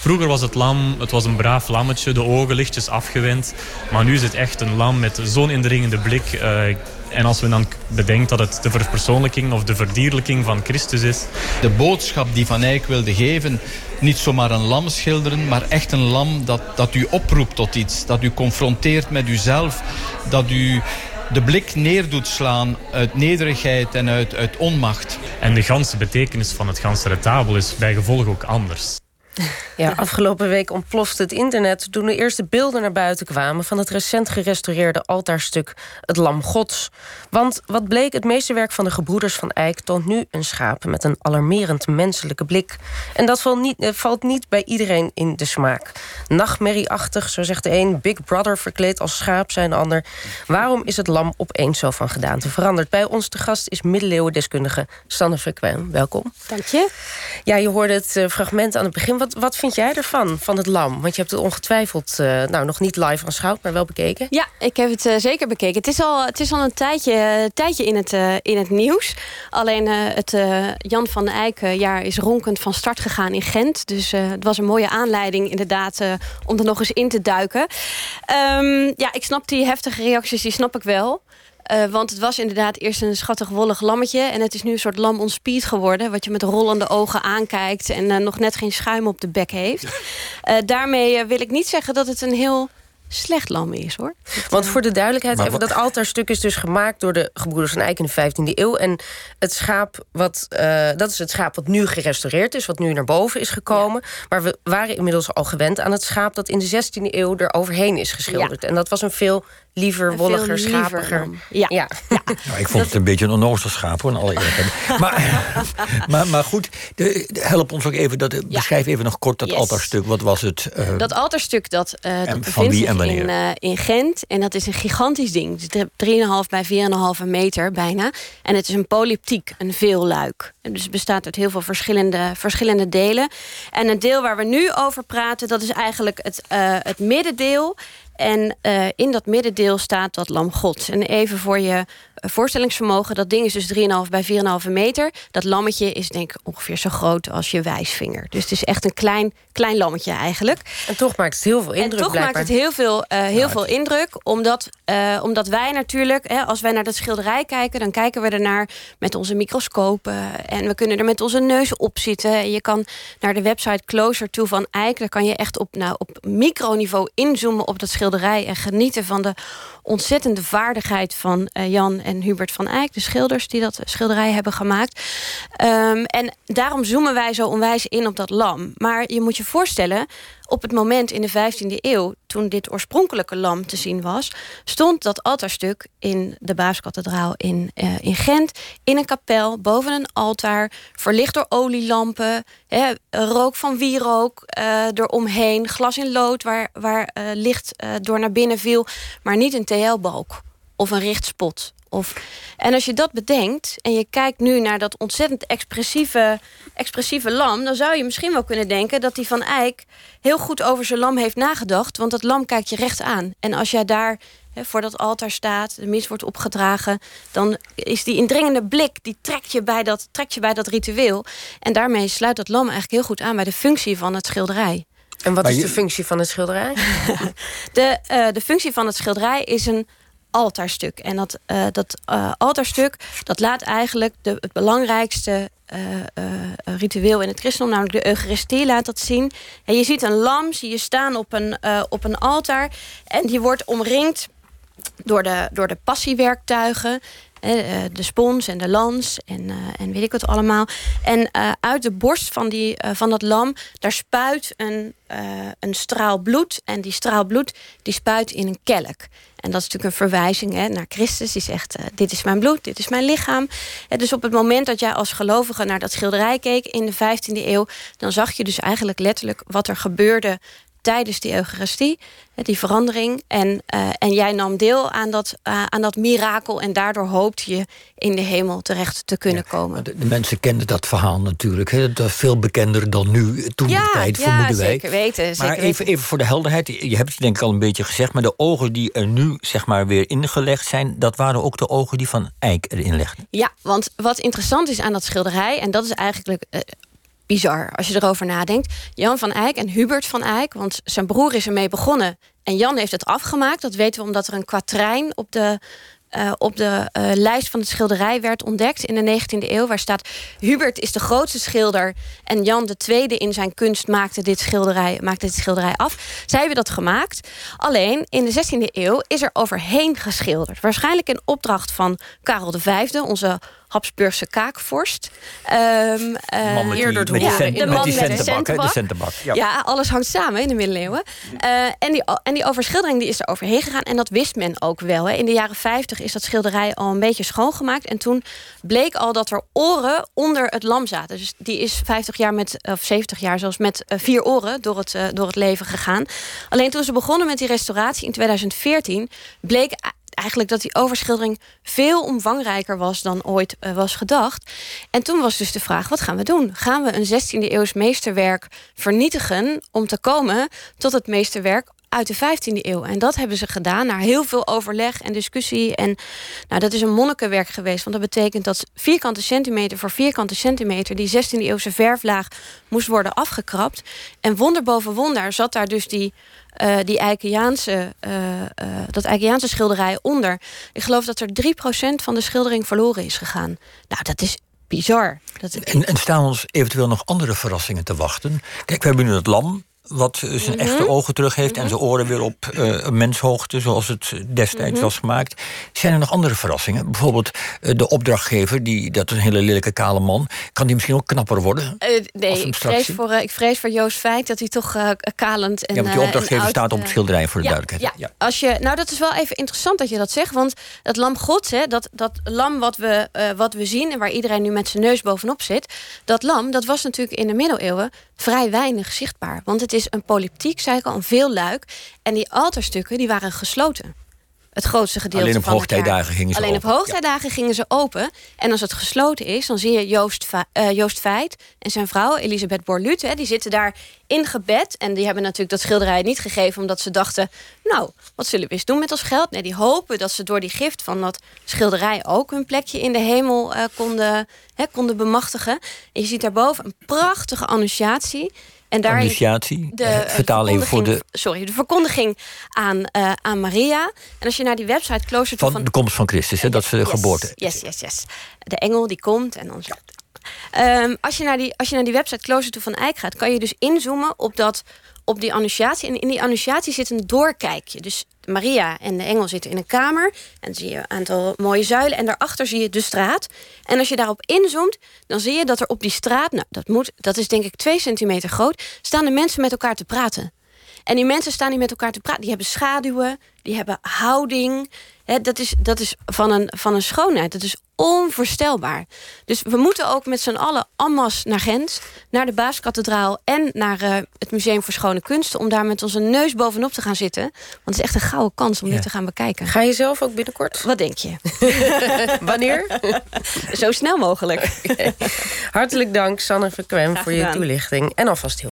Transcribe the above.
Vroeger was het lam, het was een braaf lammetje, de ogen lichtjes afgewend. Maar nu is het echt een lam met zo'n indringende blik. Uh, en als we dan bedenken dat het de verpersoonlijking of de verdierlijking van Christus is. De boodschap die Van Eyck wilde geven, niet zomaar een lam schilderen, maar echt een lam dat, dat u oproept tot iets. Dat u confronteert met uzelf, dat u de blik neer doet slaan uit nederigheid en uit, uit onmacht. En de ganse betekenis van het ganse retabel is bij gevolg ook anders. Ja, afgelopen week ontplofte het internet toen de eerste beelden naar buiten kwamen van het recent gerestaureerde altaarstuk Het Lam Gods. Want wat bleek, het meeste werk van de gebroeders van Eyck toont nu een schaap met een alarmerend menselijke blik. En dat valt niet, eh, valt niet bij iedereen in de smaak. Nachtmerrieachtig, zo zegt de een, Big Brother verkleed als schaap, zijn de ander. Waarom is het lam opeens zo van gedaante veranderd? Bij ons te gast is middeleeuwendeskundige Sanne Frequin. Welkom. Dank je. Ja, je hoorde het eh, fragment aan het begin. Wat, wat vind jij ervan, van het lam? Want je hebt het ongetwijfeld, uh, nou nog niet live aanschouwd, maar wel bekeken. Ja, ik heb het uh, zeker bekeken. Het is al, het is al een tijdje, tijdje in, het, in het nieuws. Alleen het Jan van den jaar is ronkend van start gegaan in Gent. Dus het was een mooie aanleiding inderdaad om er nog eens in te duiken. Um, ja, ik snap die heftige reacties, die snap ik wel. Uh, want het was inderdaad eerst een schattig wollig lammetje. En het is nu een soort lam on speed geworden. Wat je met rollende ogen aankijkt. En uh, nog net geen schuim op de bek heeft. Uh, daarmee wil ik niet zeggen dat het een heel slecht lam is, hoor. Want voor de duidelijkheid, even, dat altaarstuk is dus gemaakt... door de gebroeders van Eyck in de 15e eeuw. En het schaap, wat, uh, dat is het schaap wat nu gerestaureerd is... wat nu naar boven is gekomen. Ja. Maar we waren inmiddels al gewend aan het schaap... dat in de 16e eeuw er overheen is geschilderd. Ja. En dat was een veel liever, wolliger, schapiger. Ja. ja. ja. Nou, ik vond het een beetje een onnozel schaap, hoor, alle maar, maar, maar goed, de, help ons ook even, dat, beschrijf even nog kort dat yes. altaarstuk. Wat was het? Uh, dat altaarstuk, dat, uh, dat bevindt zich in, uh, in Gent. En dat is een gigantisch ding. 3,5 bij 4,5 meter bijna. En het is een polyptiek, een veelluik. Dus het bestaat uit heel veel verschillende, verschillende delen. En het deel waar we nu over praten, dat is eigenlijk het, het middendeel. En uh, in dat middendeel staat dat lam gods. En even voor je voorstellingsvermogen. Dat ding is dus 3,5 bij 4,5 meter. Dat lammetje is denk ik ongeveer zo groot als je wijsvinger. Dus het is echt een klein, klein lammetje eigenlijk. En toch maakt het heel veel indruk. En toch blijkbaar. maakt het heel veel, uh, heel veel indruk. Omdat, uh, omdat wij natuurlijk, hè, als wij naar dat schilderij kijken... dan kijken we ernaar met onze microscopen. En we kunnen er met onze neus op zitten. Je kan naar de website Closer to van Eyck. Daar kan je echt op, nou, op microniveau inzoomen op dat schilderij... en genieten van de ontzettende vaardigheid van uh, Jan en Hubert van Eyck, de schilders die dat schilderij hebben gemaakt. Um, en daarom zoomen wij zo onwijs in op dat lam. Maar je moet je voorstellen, op het moment in de 15e eeuw, toen dit oorspronkelijke lam te zien was, stond dat altaarstuk in de Baaskathedraal in, uh, in Gent, in een kapel, boven een altaar, verlicht door olielampen, rook van wierook uh, eromheen, glas in lood waar, waar uh, licht door naar binnen viel, maar niet een TL-balk of een richtspot. Of, en als je dat bedenkt en je kijkt nu naar dat ontzettend expressieve, expressieve lam... dan zou je misschien wel kunnen denken dat die Van Eyck heel goed over zijn lam heeft nagedacht. Want dat lam kijkt je recht aan. En als jij daar he, voor dat altaar staat, de mis wordt opgedragen... dan is die indringende blik, die trekt je, bij dat, trekt je bij dat ritueel. En daarmee sluit dat lam eigenlijk heel goed aan bij de functie van het schilderij. En wat is de functie van het schilderij? de, uh, de functie van het schilderij is een altaarstuk. En dat, uh, dat uh, altaarstuk dat laat eigenlijk de, het belangrijkste uh, ritueel in het christendom, namelijk de Eucharistie, laat dat zien. En je ziet een lam, zie je staan op een, op een altaar. En die wordt omringd door de, door de passiewerktuigen. De spons en de lans en, en weet ik wat allemaal. En uit de borst van, die, van dat lam, daar spuit een, een straal bloed. En die straal bloed die spuit in een kelk. En dat is natuurlijk een verwijzing hè, naar Christus. Die zegt, dit is mijn bloed, dit is mijn lichaam. Dus op het moment dat jij als gelovige naar dat schilderij keek... in de 15e eeuw, dan zag je dus eigenlijk letterlijk... wat er gebeurde tijdens die Eucharistie, die verandering. En, uh, en jij nam deel aan dat, uh, aan dat mirakel. En daardoor hoopte je in de hemel terecht te kunnen ja, komen. De, de, mensen kenden dat verhaal natuurlijk. Hè? Dat veel bekender dan nu, toen ja, de tijd, ja, vermoeden wij. Zeker weten, maar even, even voor de helderheid. Je hebt het denk ik al een beetje gezegd. Maar de ogen die er nu zeg maar, weer ingelegd zijn... dat waren ook de ogen die Van Eyck erin legden. Ja, want wat interessant is aan dat schilderij... en dat is eigenlijk... Uh, bizar als je erover nadenkt. Jan van Eyck en Hubert van Eyck, want zijn broer is ermee begonnen. En Jan heeft het afgemaakt. Dat weten we omdat er een kwatrijn op de uh, op de uh, lijst van het schilderij werd ontdekt in de 19e eeuw. Waar staat: Hubert is de grootste schilder. En Jan de Tweede in zijn kunst maakte dit schilderij, maakte dit schilderij af. Zij hebben dat gemaakt. Alleen in de 16e eeuw is er overheen geschilderd. Waarschijnlijk in opdracht van Karel V, onze Habsburgse kaakvorst. Um, uh, man met, die, met, ja, de man met de centenbak. Ja. ja. alles hangt samen in de middeleeuwen. Uh, en, die, en die overschildering die is er overheen gegaan. En dat wist men ook wel. Hè. In de jaren 50 is dat schilderij al een beetje schoongemaakt. En toen bleek al dat er oren onder het lam zaten. Dus die is 50 jaar met, of 70 jaar zelfs met uh, vier oren door het, door het leven gegaan. Alleen toen ze begonnen met die restauratie in 2014... bleek eigenlijk dat die overschildering veel omvangrijker was dan ooit uh, was gedacht. En toen was dus de vraag: wat gaan we doen? Gaan we een 16e eeuws meesterwerk vernietigen om te komen tot het meesterwerk uit de 15e eeuw. En dat hebben ze gedaan na heel veel overleg en discussie. En nou, dat is een monnikenwerk geweest. Want dat betekent dat vierkante centimeter voor vierkante centimeter... die 16e eeuwse verflaag moest worden afgekrapt. En wonder boven wonder zat daar dus die, uh, die Eikeaanse, uh, uh, dat Eikeaanse schilderij onder. Ik geloof dat er 3% van de schildering verloren is gegaan. Nou, dat is bizar. Dat... En, en, staan ons eventueel nog andere verrassingen te wachten? Kijk, we hebben nu het lam wat zijn mhm. echte ogen terug heeft... en mhm. zijn oren weer op uh, menshoogte, zoals het destijds mhm. was gemaakt. Zijn er nog andere verrassingen? Bijvoorbeeld uh, de opdrachtgever, die, dat is een hele lelijke kale man... kan die misschien ook knapper worden? Uh, nee, ik vrees, voor, ik vrees voor Joost Feit dat hij toch kalend en Ja, want die opdrachtgever staat op het schilderij, voor de duidelijkheid. Ja, ja. Als je, nou, dat is wel even interessant dat je dat zegt... want het lam gods, hè, dat, dat lam wat we, wat we zien... en waar iedereen nu met zijn neus bovenop zit... dat lam, dat was natuurlijk in de middeleeuwen vrij weinig zichtbaar. Want het is een politiek, zei ik al, een veel luik. En die altaarstukken die waren gesloten. Het grootste gedeelte Alleen op van hoogtijdagen gingen ze Alleen open. op hoogtijdagen gingen ze open. En als het gesloten is, dan zie je Joost, uh, Joost Veit en zijn vrouw Elisabeth Borlut. Hè, die zitten daar in gebed. En die hebben natuurlijk dat schilderij niet gegeven... omdat ze dachten, nou, wat zullen we eens doen met ons geld? Nee, die hopen dat ze door die gift van dat schilderij... ook hun plekje in de hemel uh, konden, hè, konden bemachtigen. En je ziet daarboven een prachtige annunciatie... En daar Initiatie, de, eh, vertaal even voor de... Sorry, de verkondiging aan, uh, aan Maria. En als je naar die website Closer van... Van de komst van Christus, hè, dat ze de yes, geboorte... Yes, yes, yes. De engel die komt en dan... Um, als, je naar die, als je naar die website Closer to van Eyck gaat... kan je dus inzoomen op, dat, op die annunciatie. En in die annunciatie zit een doorkijkje. Dus Maria en de engel zitten in een kamer. En dan zie je een aantal mooie zuilen. En daarachter zie je de straat. En als je daarop inzoomt, dan zie je dat er op die straat... nou, dat, moet, dat is denk ik twee centimeter groot... staan de mensen met elkaar te praten. En die mensen staan niet met elkaar te praten. Die hebben schaduwen, die hebben houding. dat is, dat is van, een, van een schoonheid. Dat is onvoorstelbaar. Dus we moeten ook met z'n allen ammas naar Gent... naar de Baaskathedraal en naar uh, het Museum voor Schone Kunsten... om daar met onze neus bovenop te gaan zitten. Want het is echt een gouden kans om dit te gaan bekijken. Ga je zelf ook binnenkort? Wat denk je? Wanneer? Zo snel mogelijk. Hartelijk dank, Sanne Verkwem, voor je toelichting. En alvast heel